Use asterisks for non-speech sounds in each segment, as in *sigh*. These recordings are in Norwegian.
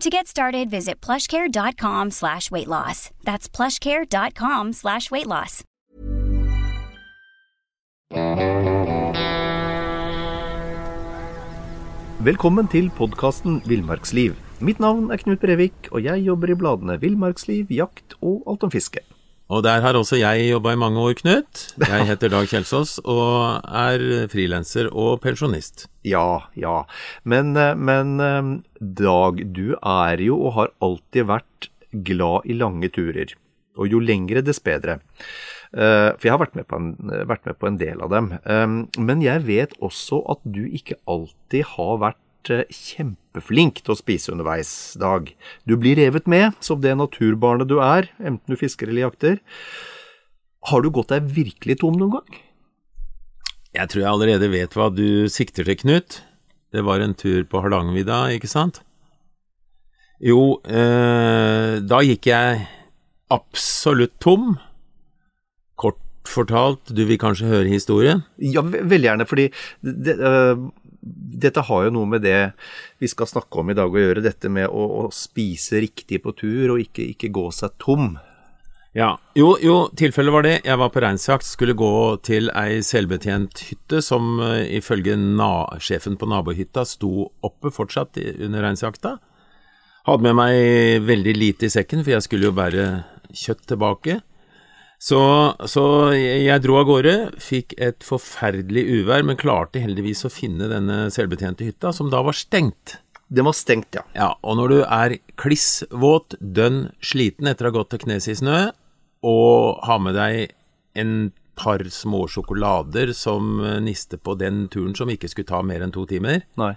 To get started, visit plushcare.com slash weight loss. That's plushcare.com slash weight loss. Velkommen til podkasten Villmarksliv. Mitt navn er Knut Brevik, og jeg jobber i bladene Villmarksliv, Jakt og Alt om fiske. Og der har også jeg jobba i mange år, Knut. Jeg heter Dag Kjelsås og er frilanser og pensjonist. Ja, ja. Men, eh, men eh, Dag, du er jo og har alltid vært glad i lange turer. Og jo lengre, dess bedre. Eh, for jeg har vært med, en, vært med, på en, del av dem. Men jeg vet også at du ikke alltid har vært kjempeflink til å spise underveis, Dag. Du blir revet med som det naturbarnet du er, enten du fisker eller jakter. Har du gått deg virkelig tom noen gang? Jeg tror jeg allerede vet hva du sikter til, Knut. Det var en tur på Hardangervidda, ikke sant? Jo, eh, da gikk jeg absolutt tom. Kort fortalt, du vil kanskje høre historien? Ja, veldig gjerne, fordi det, uh, dette har jo noe med det vi skal snakke om i dag å gjøre. Dette med å, å spise riktig på tur og ikke, ikke, gå seg tom. Ja, jo, jo, tilfellet var det. Jeg var på reinsjakt, skulle gå til ei selvbetjent hytte som uh, ifølge sjefen på nabohytta sto oppe fortsatt under reinsjakta. Hadde med meg veldig lite i sekken, for jeg skulle jo bære kjøtt tilbake. Så, så, jeg dro av gårde, fikk et forferdelig uvær, men klarte heldigvis å finne denne selvbetjente hytta, som da var stengt. Den var stengt, ja. Ja, Og når du er kliss våt, dønn sliten etter å ha gått til knes i snø, og har med deg en par små sjokolader som niste på den turen som ikke skulle ta mer enn to timer Nei.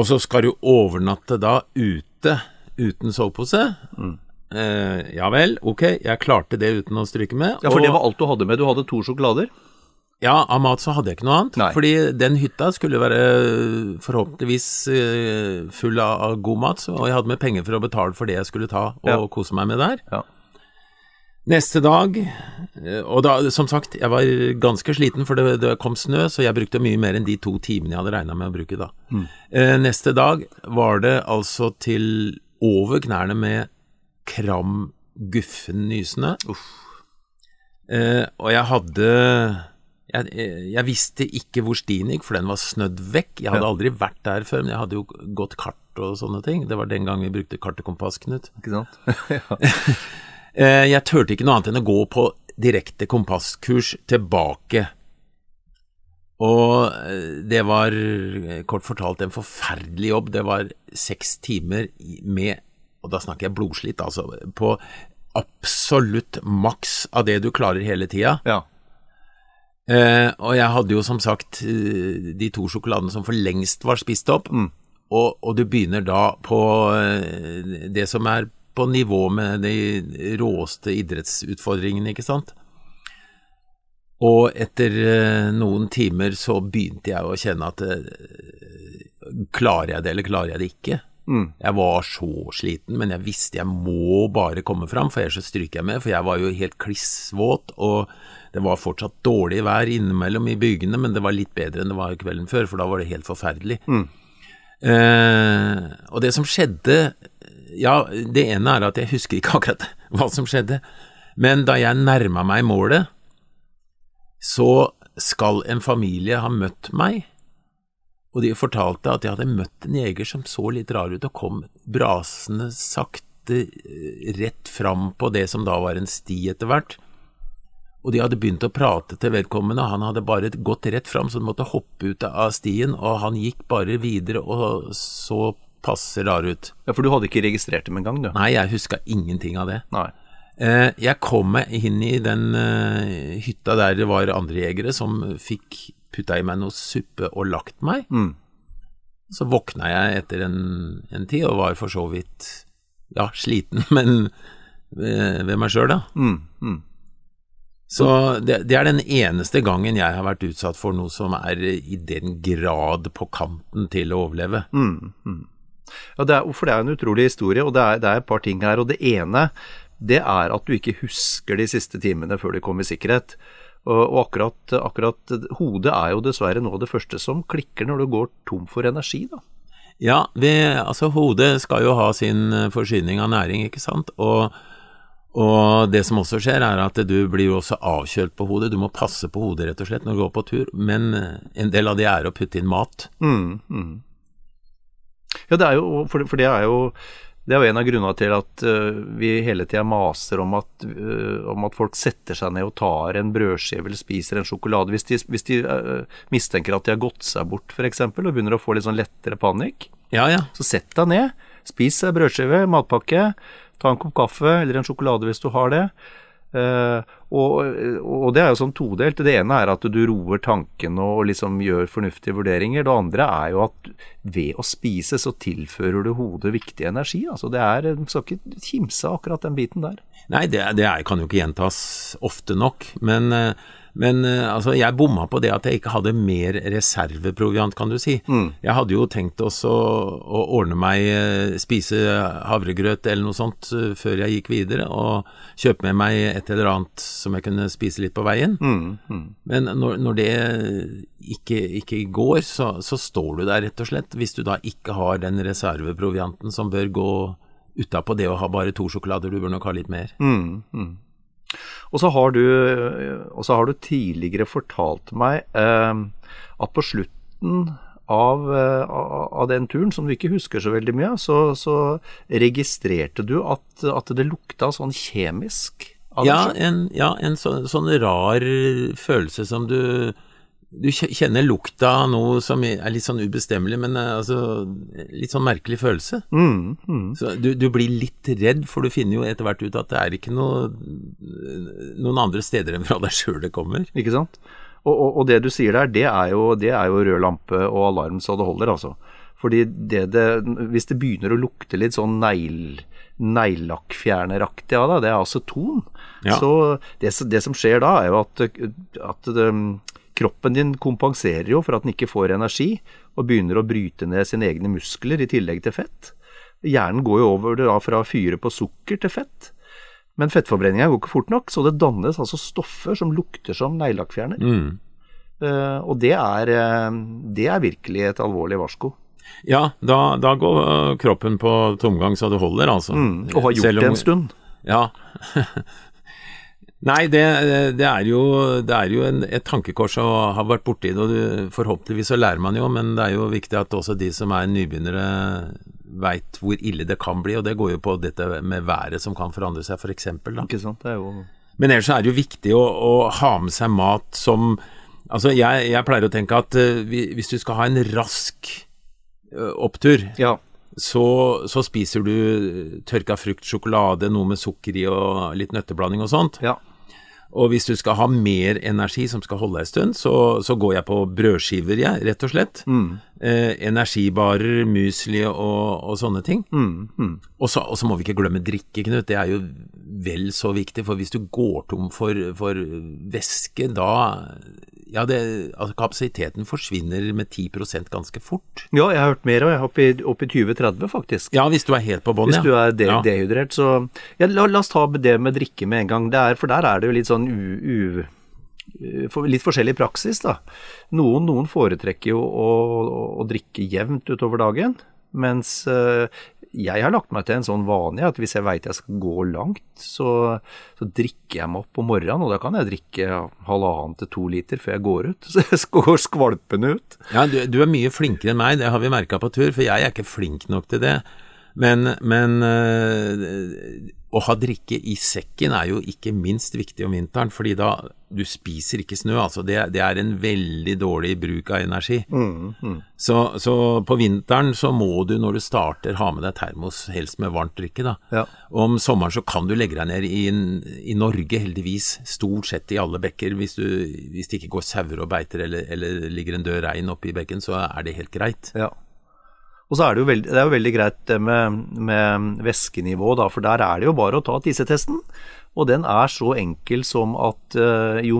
Og så skal du overnatte da ute uten sovepose. Mm. Eh, ja vel, ok, jeg klarte det uten å stryke med. Ja, For og, det var alt du hadde med? Du hadde to sjokolader? Ja, av mat så hadde jeg ikke noe annet. Nei. Fordi den hytta skulle være forhåpentligvis uh, full av, god mat, og jeg hadde med penger for å betale for det jeg skulle ta og ja. kose meg med der. Ja. Neste dag, eh, og da, som sagt, jeg var ganske sliten, for det, det, kom snø, så jeg brukte mye mer enn de to timene jeg hadde regna med å bruke da. Mm. Neste dag var det altså til over knærne med kram, guffen nysende. Eh, og jeg hadde jeg, jeg, visste ikke hvor stien gikk, for den var snødd vekk. Jeg hadde ja. aldri vært der før, men jeg hadde jo gått kart og sånne ting. Det var den gang vi brukte kart og kompass, Knut. Ikke sant? *laughs* eh, jeg turte ikke noe annet enn å gå på direkte kompasskurs tilbake. Og eh, det var kort fortalt en forferdelig jobb. Det var seks timer med og da snakker jeg blodslitt, altså, på absolutt maks av det du klarer hele tida. Ja. Eh, og jeg hadde jo som sagt eh, de to sjokoladene som for lengst var spist opp, mm. og, og, du begynner da på eh, det som er på nivå med de råeste idrettsutfordringene, ikke sant. Og etter eh, noen timer så begynte jeg å kjenne at klarer jeg det, eller klarer jeg det ikke? Mm. Jeg var så sliten, men jeg visste jeg må bare komme fram, for ellers så stryker jeg med. For jeg var jo helt klissvåt, og det var fortsatt dårlig vær innimellom i bygene, men det var litt bedre enn det var kvelden før, for da var det helt forferdelig. Mm. Eh, og det som skjedde Ja, det ene er at jeg husker ikke *laughs* akkurat hva som skjedde, men da jeg nærma meg målet, så skal en familie ha møtt meg og de fortalte at de hadde møtt en jeger som så litt rar ut, og kom brasende sakte eh, rett fram på det som da var en sti etter hvert. og de hadde begynt å prate til vedkommende, han hadde bare gått rett fram, så han måtte hoppe ut av stien, og han gikk bare videre og så passe rar ut. Ja, For du hadde ikke registrert dem engang, du? Nei, jeg huska ingenting av det. Nei. Eh, jeg kom meg inn i den eh, hytta der det var andre jegere som fikk putta i meg noe suppe og lagt meg. Mm. Så våkna jeg etter en, en tid og var for så vidt ja, sliten, *laughs* men ved, ved meg sjøl, da. Mm. Mm. Så det, det er den eneste gangen jeg har vært utsatt for noe som er i den grad på kanten til å overleve. Mm. Mm. Ja, det er, for det er en utrolig historie, og det er, det er et par ting her. Og det ene, det er at du ikke husker de siste timene før du kom i sikkerhet. Og, akkurat, akkurat hodet er jo dessverre noe av det første som klikker når du går tom for energi, da. Ja, vi, altså hodet skal jo ha sin forsyning av næring, ikke sant. Og, og det som også skjer, er at du blir jo også avkjølt på hodet. Du må passe på hodet, rett og slett, når du går på tur. Men en del av det er å putte inn mat. Mm, mm. Ja, det er jo, for det er jo det er jo en av grunnene til at uh, vi hele tida maser om at, uh, om at, folk setter seg ned og tar en brødskive eller spiser en sjokolade. Hvis de, hvis de uh, mistenker at de har gått seg bort f.eks. og begynner å få litt sånn lettere panikk, ja, ja. så sett deg ned, spis brødskive, matpakke, ta en kopp kaffe eller en sjokolade hvis du har det. Uh, og, og, det er jo sånn todelt. Det ene er at du roer tankene og liksom gjør fornuftige vurderinger. Det andre er jo at ved å spise så tilfører du hodet viktig energi. Altså det er, Du skal ikke kimse akkurat den biten der. Nei, det, det er, kan jo ikke gjentas ofte nok. Men uh, men uh, altså, jeg bomma på det at jeg ikke hadde mer reserveproviant, kan du si. Mm. Jeg hadde jo tenkt også å ordne meg, uh, spise havregrøt eller noe sånt uh, før jeg gikk videre, og kjøpe med meg et eller annet som jeg kunne spise litt på veien. Mm. Mm. Men når, når, det ikke, ikke går, så, så, står du der rett og slett, hvis du da ikke har den reserveprovianten som bør gå utapå det å ha bare to sjokolader, du bør nok ha litt mer. Mm, mm. Og så har du, har du tidligere fortalt meg eh, at på slutten av, eh, av, den turen, som du ikke husker så veldig mye, så, så registrerte du at, at, det lukta sånn kjemisk? Ja, en, ja, en så, sånn rar følelse som du du kjenner lukta av noe som er litt sånn ubestemmelig, men eh, altså litt sånn merkelig følelse. Mm, mm. Så du, du, blir litt redd, for du finner jo etter hvert ut at det er ikke noe, noen andre steder enn fra deg sjøl det kommer. Ikke sant. Og, og, og, det du sier der, det er, jo, det er jo rød lampe og alarm så det holder, altså. Fordi det det, hvis det begynner å lukte litt sånn negl neglelakkfjerneraktig av det, det er aceton. Ja. Så det, det, som skjer da, er jo at, at det, Kroppen din kompenserer jo for at den ikke får energi, og begynner å bryte ned sine egne muskler i tillegg til fett. Hjernen går jo over da fra å fyre på sukker til fett. Men fettforbrenninga går ikke fort nok, så det dannes altså stoffer som lukter som neglelakkfjerner. Mm. Uh, og det er, uh, det er, virkelig et alvorlig varsko. Ja, da, da, går kroppen på tomgang så det holder, altså. Mm, og har gjort det en stund. Ja. *laughs* Nei, det, det, er jo, det er jo en, et tankekors å ha vært borti det, og forhåpentligvis så lærer man jo, men det er jo viktig at også de som er nybegynnere veit hvor ille det kan bli, og det går jo på dette med været som kan forandre seg, f.eks. For Ikke sant, det er jo... Men ellers er det jo viktig å, å ha med seg mat som Altså, jeg, jeg pleier å tenke at uh, hvis du skal ha en rask uh, opptur ja. Så, så, spiser du tørka frukt, sjokolade, noe med sukker i og litt nøtteblanding og sånt. Ja. Og hvis du skal ha mer energi som skal holde en stund, så, så, går jeg på brødskiver, jeg, rett og slett. Mm. Eh, energibarer, musli og, og sånne ting. Mm. Mm. Og, så, og, så, må vi ikke glemme drikke, Knut. Det er jo vel så viktig. For hvis du går tom for, for væske, da ja, det, altså Kapasiteten forsvinner med 10% ganske fort. Ja, jeg har hørt mer, og jeg er oppe i, opp i 20-30 faktisk. Ja, hvis du er helt på bånn, ja. Hvis du er de ja. dehydrert, så ja, la, la, oss ta det med drikke med en gang. Er, for der er det jo litt sånn u... u litt forskjellig praksis, da. Noen, noen foretrekker jo å, å, å drikke jevnt utover dagen. Mens uh, jeg har lagt meg til en sånn vane at hvis jeg veit jeg skal gå langt, så, så, drikker jeg meg opp om morgenen. Og da kan jeg drikke halvannen til to liter før jeg går ut. *laughs* Så jeg går skvalpende ut. Ja, du, du, er mye flinkere enn meg, det har vi merka på tur. For jeg er ikke flink nok til det. Men, men øh, å ha drikke i sekken er jo ikke minst viktig om vinteren, fordi da du spiser ikke snø. altså Det, det er en veldig dårlig bruk av energi. Mm, mm. Så, så, på vinteren så må du når du starter ha med deg termos, helst med varmt drikke. da. Ja. Om sommeren så kan du legge deg ned i, i Norge, heldigvis, stort sett i alle bekker. Hvis, du, hvis det ikke går sauer og beiter eller, eller ligger en død rein oppi bekken, så er det helt greit. Ja. Og så er det jo veldig, det jo veldig greit det med, med væskenivå, da, for der er det jo bare å ta tissetesten. Og den er så enkel som at uh, jo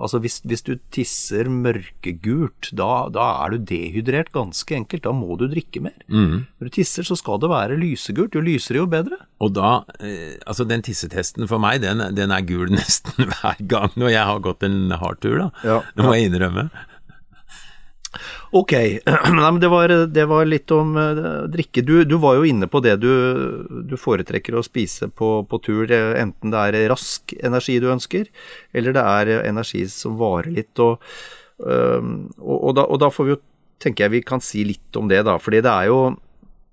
Altså hvis, hvis, du tisser mørkegult, da, da, er du dehydrert ganske enkelt. Da må du drikke mer. Mm. Når du tisser, så skal det være lysegult. Jo lysere, jo bedre. Og da eh, Altså, den tissetesten for meg, den, den, er gul *laughs* nesten hver gang når jeg har gått en hardtur, da. Ja. Det må jeg innrømme. Ok, *clears throat* Nei, det var, det var litt om uh, drikke. Du, du, var jo inne på det du, du foretrekker å spise på, på, tur, enten det er rask energi du ønsker, eller det er energi som varer litt. Og, og, og, da, og, da, får vi jo, tenker jeg vi kan si litt om det, da. fordi det er jo,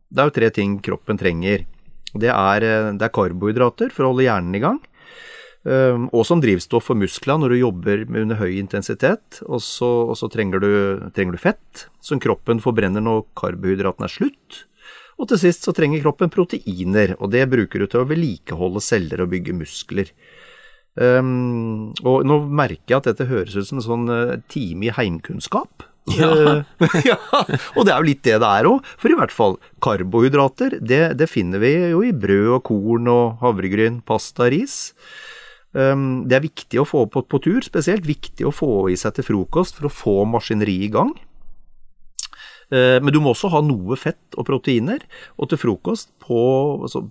det er jo tre ting kroppen trenger. Det er, det er karbohydrater for å holde hjernen i gang. Ehm, og som drivstoff for muskler når du jobber under høy intensitet. Og så, og så trenger, du, trenger, du, fett, som kroppen forbrenner når karbohydratene er slutt. Og til sist så trenger kroppen proteiner, og det bruker du til å vedlikeholde celler og bygge muskler. Um, og nå merker jeg at dette høres ut som en sånn uh, time i heimkunnskap. Ja. Uh, *laughs* ja. Og det er jo litt det det er òg. For i hvert fall karbohydrater, det, det finner vi jo i brød og korn og havregryn, pasta, ris. Um, det er viktig å få på, på tur, spesielt viktig å få i seg til frokost for å få maskineriet i gang. Uh, men du må også ha noe fett og proteiner, og til frokost på altså,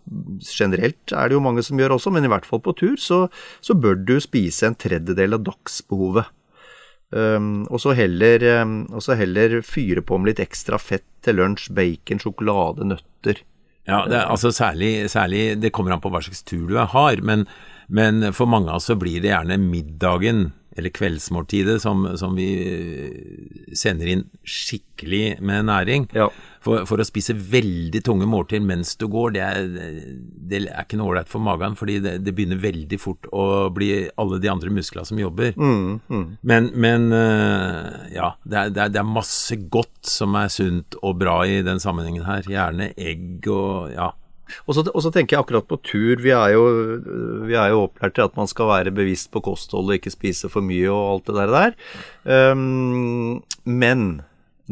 Generelt er det jo mange som gjør også, men i hvert fall på tur, så, så bør du spise en tredjedel av dagsbehovet. Um, og så heller, um, heller, fyre på med litt ekstra fett til lunsj, bacon, sjokolade, nøtter. Ja, det, altså særlig, særlig, Det kommer an på hva slags tur du har, men men for mange av oss så blir det gjerne middagen eller kveldsmåltidet som, som vi eh, sender inn skikkelig med næring. Ja. For, for, å spise veldig tunge måltider mens du går, det er, det er ikke noe ålreit for magen, fordi det, det, begynner veldig fort å bli alle de andre musklene som jobber. Mm, mm. Men, men, eh, ja, det er, det, er, det er, masse godt som er sunt og bra i den sammenhengen her. Gjerne egg og ja, og så, tenker jeg akkurat på tur. Vi er, jo, vi er, jo, opplært til at man skal være bevisst på kosthold og ikke spise for mye og alt det der. Um, men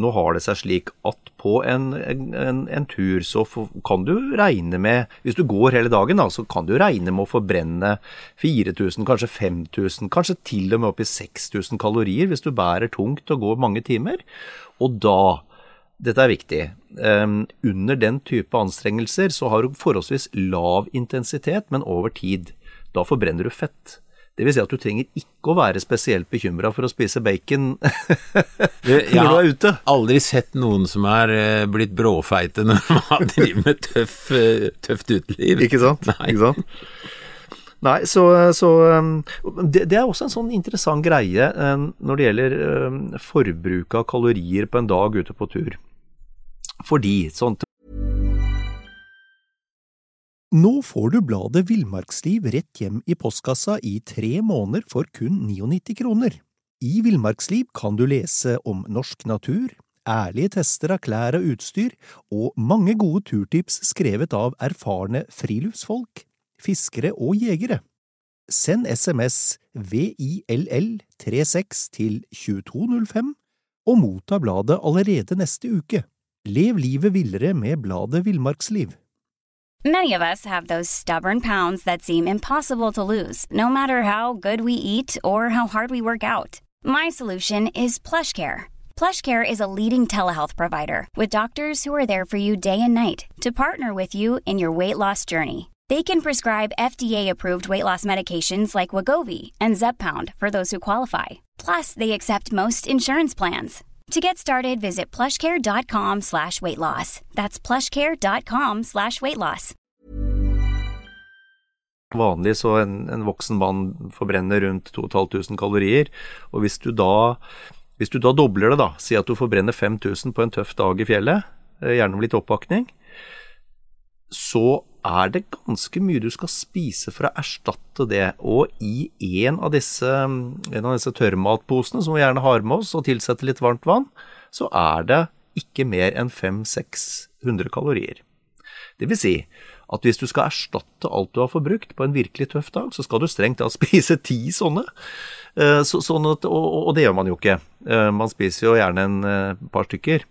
nå har det seg slik at på en, en, en tur så kan du regne med Hvis du går hele dagen, da, så kan du regne med å forbrenne 4000, kanskje 5000, kanskje til og med opp i 6000 kalorier hvis du bærer tungt og går mange timer. Og da dette er viktig. Um, under den type anstrengelser så har du forholdsvis lav intensitet, men over tid. Da forbrenner du fett. Det vil si at du trenger ikke å være spesielt bekymra for å spise bacon *laughs* når du er ute. Jeg har aldri sett noen som er uh, blitt bråfeite når man *laughs* driver med tøff, uh, tøft uteliv. Ikke sant? Nei. Ikke sant? Nei, så, så det, det, er også en sånn interessant greie når det gjelder forbruk av kalorier på en dag ute på tur. Fordi sånt Nå får du bladet Villmarksliv rett hjem i postkassa i tre måneder for kun 99 kroner. I Villmarksliv kan du lese om norsk natur, ærlige tester av klær og utstyr, og mange gode turtips skrevet av erfarne friluftsfolk, fiskere og jegere. Send SMS VILL36 til 2205 og motta bladet allerede neste uke. Lev livet villere med bladet Villmarksliv. Many of us have those stubborn pounds that seem impossible to lose, no matter how good we eat or how hard we work out. My solution is PlushCare. PlushCare is a leading telehealth provider with doctors who are there for you day and night to partner with you in your weight loss journey. They can prescribe FDA-approved weight loss medications like Wagovi and Zeppound for those who qualify. Plus, they accept most insurance plans. To get started, visit plushcare.com slash weight loss. That's plushcare.com slash weight loss. Vanlig så en, en voksen mann forbrenner rundt 2500 kalorier, og hvis du da hvis du da dobler det, da, si at du forbrenner 5000 på en tøff dag i fjellet, eh, gjerne med litt oppakning, så er det ganske mye du skal spise for å erstatte det. Og i en av disse, en av disse tørrmatposene, som vi gjerne har med oss og tilsetter litt varmt vann, så er det ikke mer enn 500-600 kalorier. Det vil si at hvis du skal erstatte alt du har forbrukt på en virkelig tøff dag, så skal du strengt tatt *laughs* spise ti sånne. Eh, så, sånn at, og, og, det gjør man jo ikke. Eh, man spiser jo gjerne en eh, par stykker.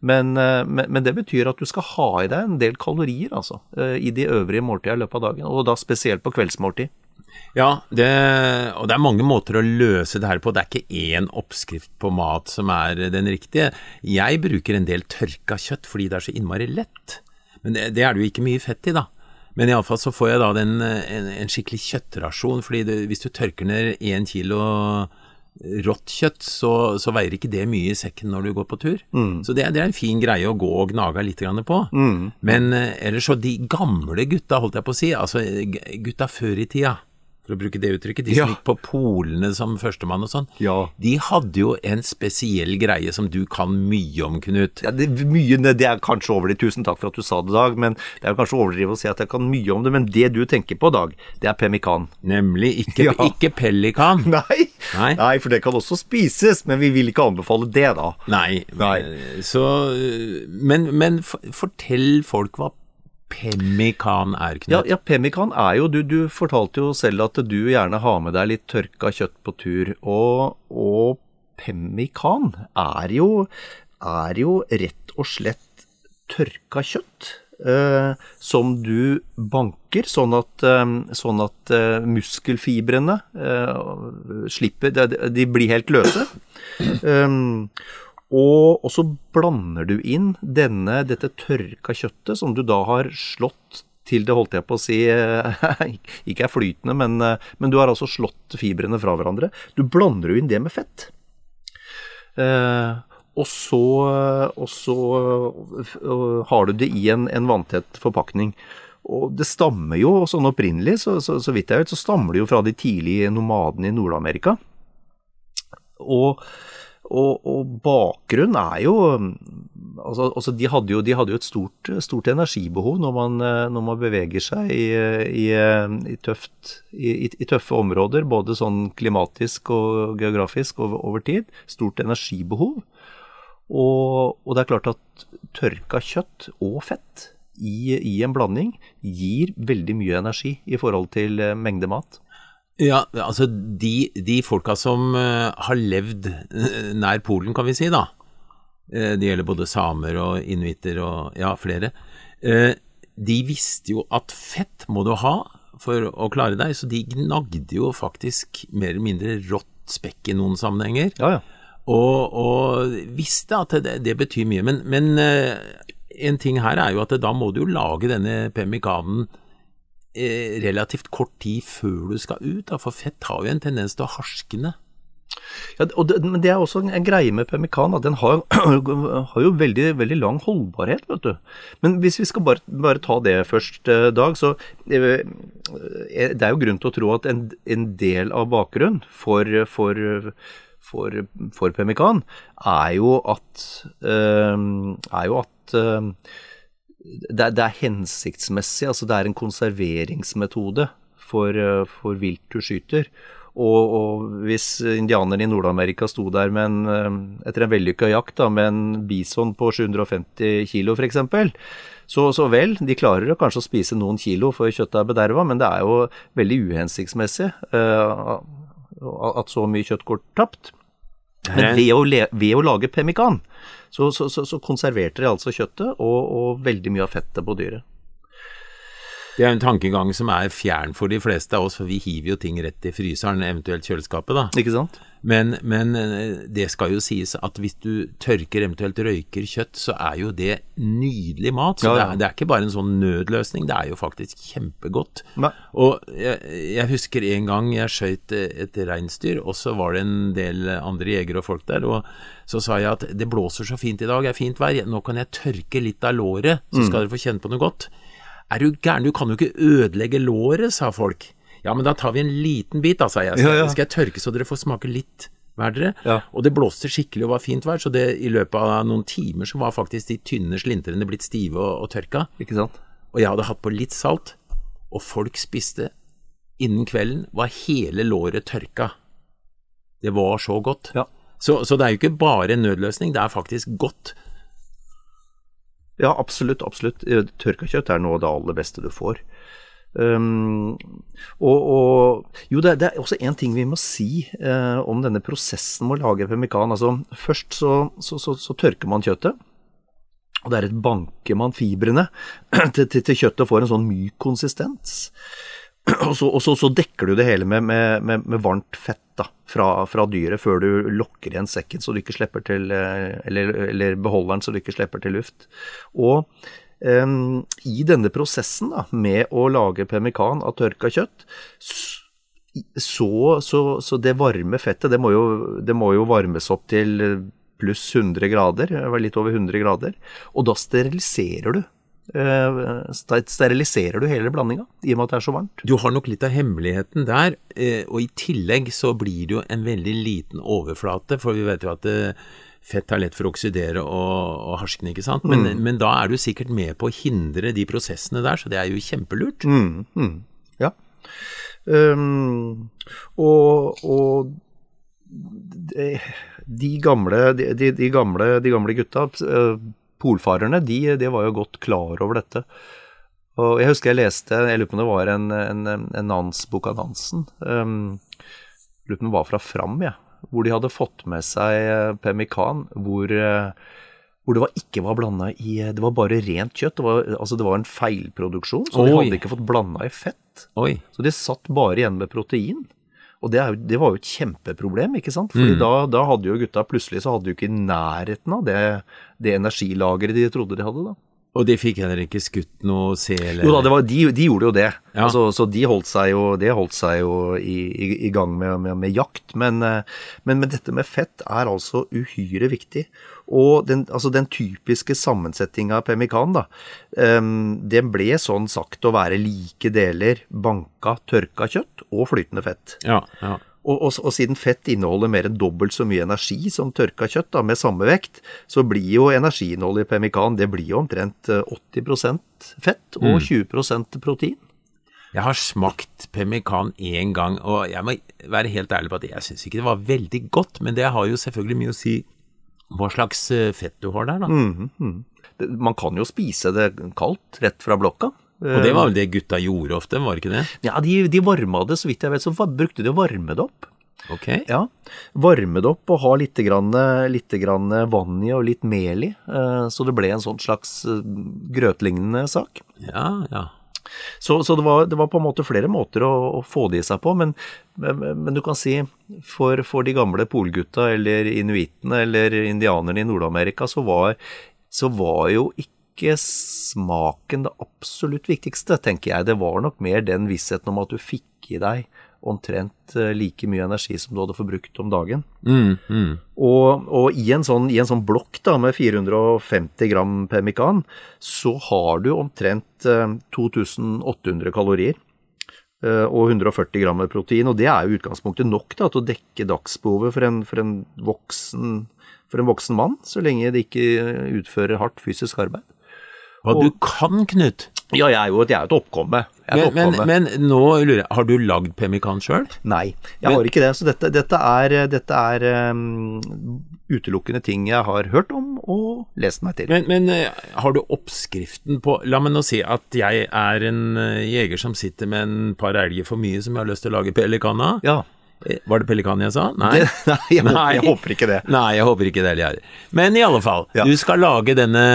Men, men, men, det betyr at du skal ha i deg en del kalorier altså, i de øvrige måltidene i løpet av dagen, og da spesielt på kveldsmåltid. Ja, det, og det er mange måter å løse det her på. Det er ikke én oppskrift på mat som er den riktige. Jeg bruker en del tørka kjøtt fordi det er så innmari lett. Men det, det er det jo ikke mye fett i, da. Men iallfall så får jeg da den, en, en skikkelig kjøttrasjon, fordi det, hvis du tørker ned én kilo rått kjøtt, så, så, veier ikke det mye i sekken når du går på tur. Mm. Så det, det, er en fin greie å gå og gnage litt på. Mm. Men eh, ellers så de gamle gutta, holdt jeg på å si, altså gutta før i tida, for å bruke det uttrykket, de som gikk på polene som førstemann og sånn, ja. de hadde jo en spesiell greie som du kan mye om, Knut. Ja, det, mye, det er kanskje overdrevet, tusen takk for at du sa det, Dag, men det er kanskje overdrevet å si at jeg kan mye om det, men det du tenker på, Dag, det er pemmikan. Nemlig, ikke, *laughs* ja. ikke pelikan. Nei. Nei. Nei, for det kan også spises, men vi vil ikke anbefale det, da. Nei, Nei. så Men, men fortell folk hva pemmikan er, Knut? Ja, ja, pemmikan er jo du, du fortalte jo selv at du gjerne har med deg litt tørka kjøtt på tur. Og, og pemmikan er jo, er jo rett og slett tørka kjøtt. Uh, som du banker, sånn at, uh, sånn at uh, muskelfibrene slipper de, blir helt løse. Og, så blander du inn denne, dette tørka kjøttet som du da har slått til det, holdt jeg på å si, *laughs* ikke er flytende, men, men, du har altså slått fibrene fra hverandre. Du blander jo inn det med fett. Og så, og så har du det i en, en vanntett forpakning. Og det stammer jo sånn opprinnelig, så, så, så, vidt jeg vet, så stammer det jo fra de tidlige nomadene i Nord-Amerika. Og og, og bakgrunnen er jo altså, altså de, hadde jo, de hadde jo et stort, stort energibehov når man, når man, beveger seg i, i, i, tøft, i, tøffe områder, både sånn klimatisk og geografisk over, over tid. Stort energibehov. Og, og, det er klart at tørka kjøtt og fett i, i en blanding gir veldig mye energi i forhold til mengde mat. Ja, altså de, de folka som uh, har levd uh, nær Polen, kan vi si, da. Det gjelder både samer og inuitter og ja, flere. de visste jo at fett må du ha for å klare deg, så de gnagde jo faktisk mer eller mindre rått spekk i noen sammenhenger. Ja, ja. Og, og, visste at det, det betyr mye. Men, men en ting her er jo at da må du jo lage denne pemmikanen Eh, relativt kort tid før du skal ut, da, for fett har jo en tendens til å harskne. Ja, det, men det er også en, greie med pemmikan, at den har, *clears throat* har jo veldig, veldig, lang holdbarhet, vet du. Men hvis vi skal bare, bare ta det først, eh, Dag, så eh, det er jo grunn til å tro at en, en del av bakgrunnen for, for, for, for pemmikan er jo at, er jo at det, det, er hensiktsmessig, altså det er en konserveringsmetode for, eh, for vilt du skyter. Og, og, hvis indianerne i Nord-Amerika sto der en, eh, etter en vellykka jakt da, med en bison på 750 kilo f.eks., så, så vel, de klarer kanskje å spise noen kilo før kjøttet er bederva, men det er jo veldig uhensiktsmessig uh, at så mye kjøtt går tapt. Men ved å, ved å lage pemmikan, så, så, så, så konserverte de altså kjøttet og, og, veldig mye av fettet på dyret. Det er en tankegang som er fjern for de fleste av oss, for vi hiver jo ting rett i fryseren, eventuelt kjøleskapet, da. Ikke sant? Men, men, eh, det skal jo sies at hvis du tørker, eventuelt røyker kjøtt, så er jo det nydelig mat. Så ja, ja. Det, er, det, er, ikke bare en sånn nødløsning, det er jo faktisk kjempegodt. Ne. Og jeg, jeg, husker en gang jeg skøyt et reinsdyr, og så var det en del andre jegere og folk der. og så sa jeg at det blåser så fint i dag, det er fint vær, nå kan jeg tørke litt av låret, så skal mm. dere få kjenne på noe godt. Er du gæren, du kan jo ikke ødelegge låret, sa folk. Ja, men da tar vi en liten bit, da, sa jeg. Skal, ja, ja. skal jeg tørke så dere får smake litt hver dere? Ja. Og det blåste skikkelig og var fint vær, så det, i løpet av noen timer så var faktisk de tynne slintrene blitt stive og, og tørka. Ikke sant? og jeg hadde hatt på litt salt, og folk spiste innen kvelden, var hele låret tørka. Det var så godt. Ja. Så, så det er jo ikke bare en nødløsning, det er faktisk godt. Ja, absolutt. absolutt. Eh, Tørka kjøtt er noe av det aller beste du får. Um, og, og, jo, det, det er også én ting vi må si uh, om denne prosessen med å lage pemmikan. Altså, først så, så, så, så, tørker man kjøttet. Og deretter banker man fibrene *clears throat* til, til, til kjøttet og får en sånn myk konsistens. *clears throat* Og så, og dekker du det hele med, med, med, med varmt fett da, fra, fra, dyret før du lokker igjen sekken så du ikke slipper til, eh, eller, eller beholderen så du ikke slipper til luft. Og um, i denne prosessen da, med å lage pemmikan av tørka kjøtt, så, så, så det varme fettet, det må, jo, det må jo varmes opp til pluss 100 grader, litt over 100 grader, og da steriliserer du steriliserer du hele blandinga, i og med at det er så varmt. Du har nok litt av hemmeligheten der, eh, og i tillegg så blir det jo en veldig liten overflate, for vi vet jo at eh, fett er lett for å oksidere og, og harskne, ikke sant. Men, mm. men, da er du sikkert med på å hindre de prosessene der, så det er jo kjempelurt. Mm, mm, ja. Um, og, og de, gamle, de, de, gamle, de gamle gutta polfarerne de, de, var jo godt klar over dette. Og Jeg husker jeg leste, jeg lurer på om det var en, en, en Nans-bok av Nansen. Um, lurer på om det var fra Fram, ja, hvor de hadde fått med seg eh, pemmikan. Hvor, eh, hvor det var, ikke var blanda i Det var bare rent kjøtt. Det var, altså det var en feilproduksjon, så Oi. de hadde ikke fått blanda i fett. Oi. Så de satt bare igjen med protein. Og det, er, det, var jo et kjempeproblem, ikke sant. Fordi mm. da, da, hadde jo gutta plutselig så hadde jo ikke nærheten av det, det energilageret de trodde de hadde, da. Og de fikk heller ikke skutt noe sel? Jo da, var, de, de, gjorde jo det. Ja. Altså, så de holdt seg jo, holdt seg jo i, i, i gang med, med, med jakt. Men, eh, men, men, dette med fett er altså uhyre viktig. Og den, altså den typiske sammensetninga av pemmikan, da, um, den ble sånn sagt å være like deler banka, tørka kjøtt og flytende fett. Ja, ja. Og, og, og, siden fett inneholder mer enn dobbelt så mye energi som tørka kjøtt, da, med samme vekt, så blir jo energiinnholdet i pemmikan det blir jo omtrent 80 eh, fett og mm. 20% protein. Jeg har smakt pemmikan én gang, og jeg må være helt ærlig på at jeg syns ikke det var veldig godt, men det har jo selvfølgelig mye å si hva slags eh, fett du har der, da. Mm, mm. Man kan jo spise det kaldt, rett fra blokka. Og det var vel det gutta gjorde ofte, var det ikke det? Ja, de, de varma det, så vidt jeg vet, så brukte de å varme det opp. Ok. Ja, Varme det opp og ha litt, grann, litt grann vann i og litt mel i, eh, så det ble en sånn slags eh, grøtlignende sak. Ja, ja. Så, så det, var, det, var, på en måte flere måter å, å få det i seg på, men, men, men du kan si for, for, de gamle polgutta eller inuittene eller indianerne i Nord-Amerika, så så var jo ikke smaken det absolutt viktigste, tenker jeg. Det var nok mer den vissheten om at du fikk i deg omtrent eh, like mye energi som du hadde forbrukt om dagen. Mm, mm. Og, og i, en sånn, i, en sånn, blokk da, med 450 gram pemmikan, så har du omtrent 2800 eh, kalorier eh, og 140 gram protein. Og det er jo utgangspunktet nok da, til å dekke dagsbehovet for en, for en, voksen, for en voksen mann, så lenge det ikke utfører hardt fysisk arbeid. Hva og, du kan, Knut? Ja, jeg er jo jeg er et oppkomme. Men, men, men, nå lurer jeg, har du lagd pemmikan sjøl? Nei, jeg men, har ikke det. Så dette, dette er, dette er um, utelukkende ting jeg har hørt om og lest meg til. Men, uh, har du oppskriften på La meg nå si at jeg er en uh, jeger som sitter med en par elger for mye som jeg har lyst til å lage pelikan av. Ja. Var det pelikan jeg sa? Nei. Det, nei, *laughs* jeg, nei. Håper, jeg, håper, ikke det. *laughs* Nei, jeg håper ikke det heller. Men i alle fall, ja. du skal lage denne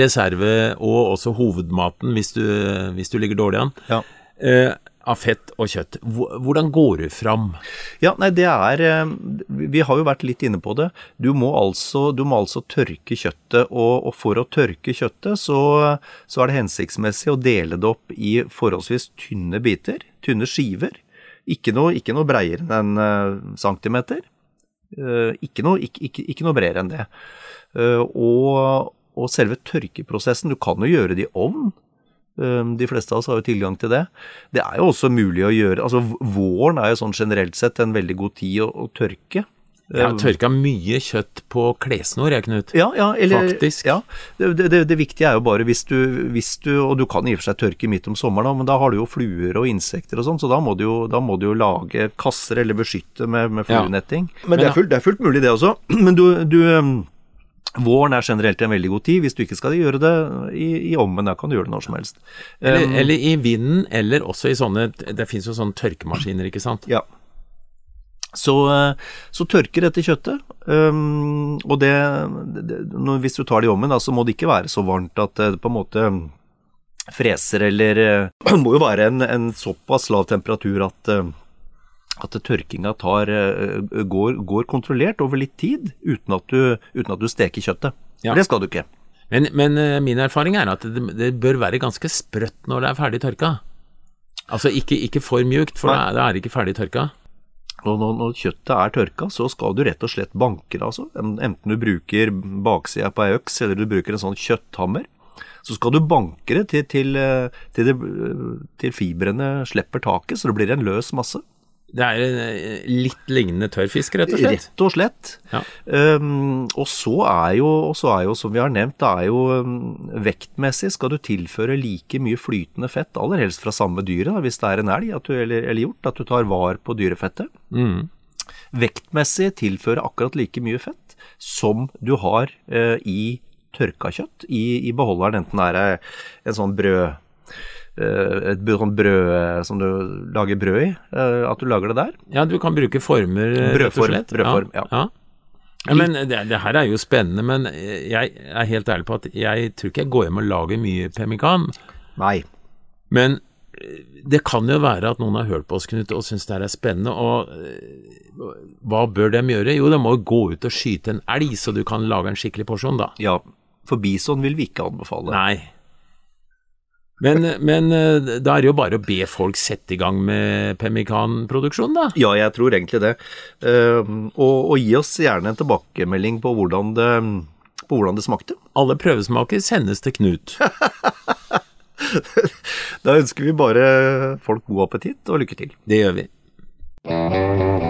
reserve og også hovedmaten hvis du, hvis du ligger dårlig an. Ja. Eh, av fett og kjøtt. Hvordan går du fram? Ja, nei, det er eh, Vi har jo vært litt inne på det. Du må altså, du må altså tørke kjøttet, og, og, for å tørke kjøttet, så, så er det hensiktsmessig å dele det opp i forholdsvis tynne biter, tynne skiver. Ikke noe, ikke noe breiere enn en uh, centimeter. Uh, ikke, noe, ikke, ikke, ikke, noe, bredere enn det. Uh, og, og, selve tørkeprosessen, du kan jo gjøre det i ovn. De fleste av oss har jo tilgang til det. Det er jo også mulig å gjøre altså Våren er jo sånn generelt sett en veldig god tid å, å tørke. Jeg har tørka mye kjøtt på klessnor, jeg, Knut. Ja, ja, eller, Faktisk. Ja, det, det, det viktige er jo bare hvis du, hvis du Og du kan i og for seg tørke midt om sommeren, da, men da har du jo fluer og insekter og sånn, så da må, du jo, da må du jo lage kasser eller beskytte med, med Ja. fluenetting. Men, Men det, er fullt, det er fullt mulig, det også. *clears throat* Men du, du um, Våren er generelt en veldig god tid. Hvis du ikke skal gjøre det i, i ommen, da kan du gjøre det når som helst. Eller, Um, eller i vinden, eller også i sånne Det fins jo sånne tørkemaskiner, ikke sant. Ja. Så, eh, så tørker dette kjøttet, um, og det, det Hvis du tar det i ovnen, så må det ikke være så varmt at det på en måte freser, eller eh, Det *clears throat* må jo være en, en såpass lav temperatur at eh, at tørkinga tar, eh, går, går kontrollert over litt tid, uten at du, uten at du steker kjøttet. Ja. Det skal du ikke. Men, men eh, min erfaring er at det, det bør være ganske sprøtt når det er ferdig tørka. Altså ikke, ikke for mjukt, for da er det ikke ferdig tørka. Og når, når kjøttet er tørka, så skal du rett og slett banke det, altså. Enten du bruker baksida på ei øks, eller du bruker en sånn kjøtthammer. Så skal du banke det til, til, eh, til, det, til fibrene slipper taket, så det blir en løs masse. Det er en eh, litt lignende tørrfisk, rett og slett. Rett og slett. Ja. Um, og så er jo, så er jo, som vi har nevnt, det er jo um, vektmessig skal du tilføre like mye flytende fett, aller helst fra samme dyret, hvis det er en elg at du, eller, eller hjort, at du tar var på dyrefettet. Mm. Vektmessig tilføre akkurat like mye fett som du har uh, i tørka kjøtt i, i beholderen, enten det er eh, en sånn brød et sånn brød eh, som du lager brød i, eh, at du lager det der. Ja, du kan bruke former, brødform, rett og slett. brødform, ja. ja. Ja, men det, det her er jo spennende, men jeg er helt ærlig på at jeg tror ikke jeg går hjem og lager mye pemmikan. Nei. Men eh, det kan jo være at noen har hørt på oss, Knut, og syns det her er spennende. Og eh, hva bør de gjøre? Jo, de må gå ut og skyte en elg, så du kan lage en skikkelig porsjon, da. Ja, for bison vil vi ikke anbefale. Nei. Men, men eh, da er det jo bare å be folk sette i gang med pemmikanproduksjon, da. Ja, jeg tror egentlig det. Eh, og, og gi oss gjerne en tilbakemelding på hvordan det, på hvordan det smakte. Alle prøvesmaker sendes til Knut. *laughs* Da ønsker vi bare folk god appetitt og lykke til. Det gjør vi.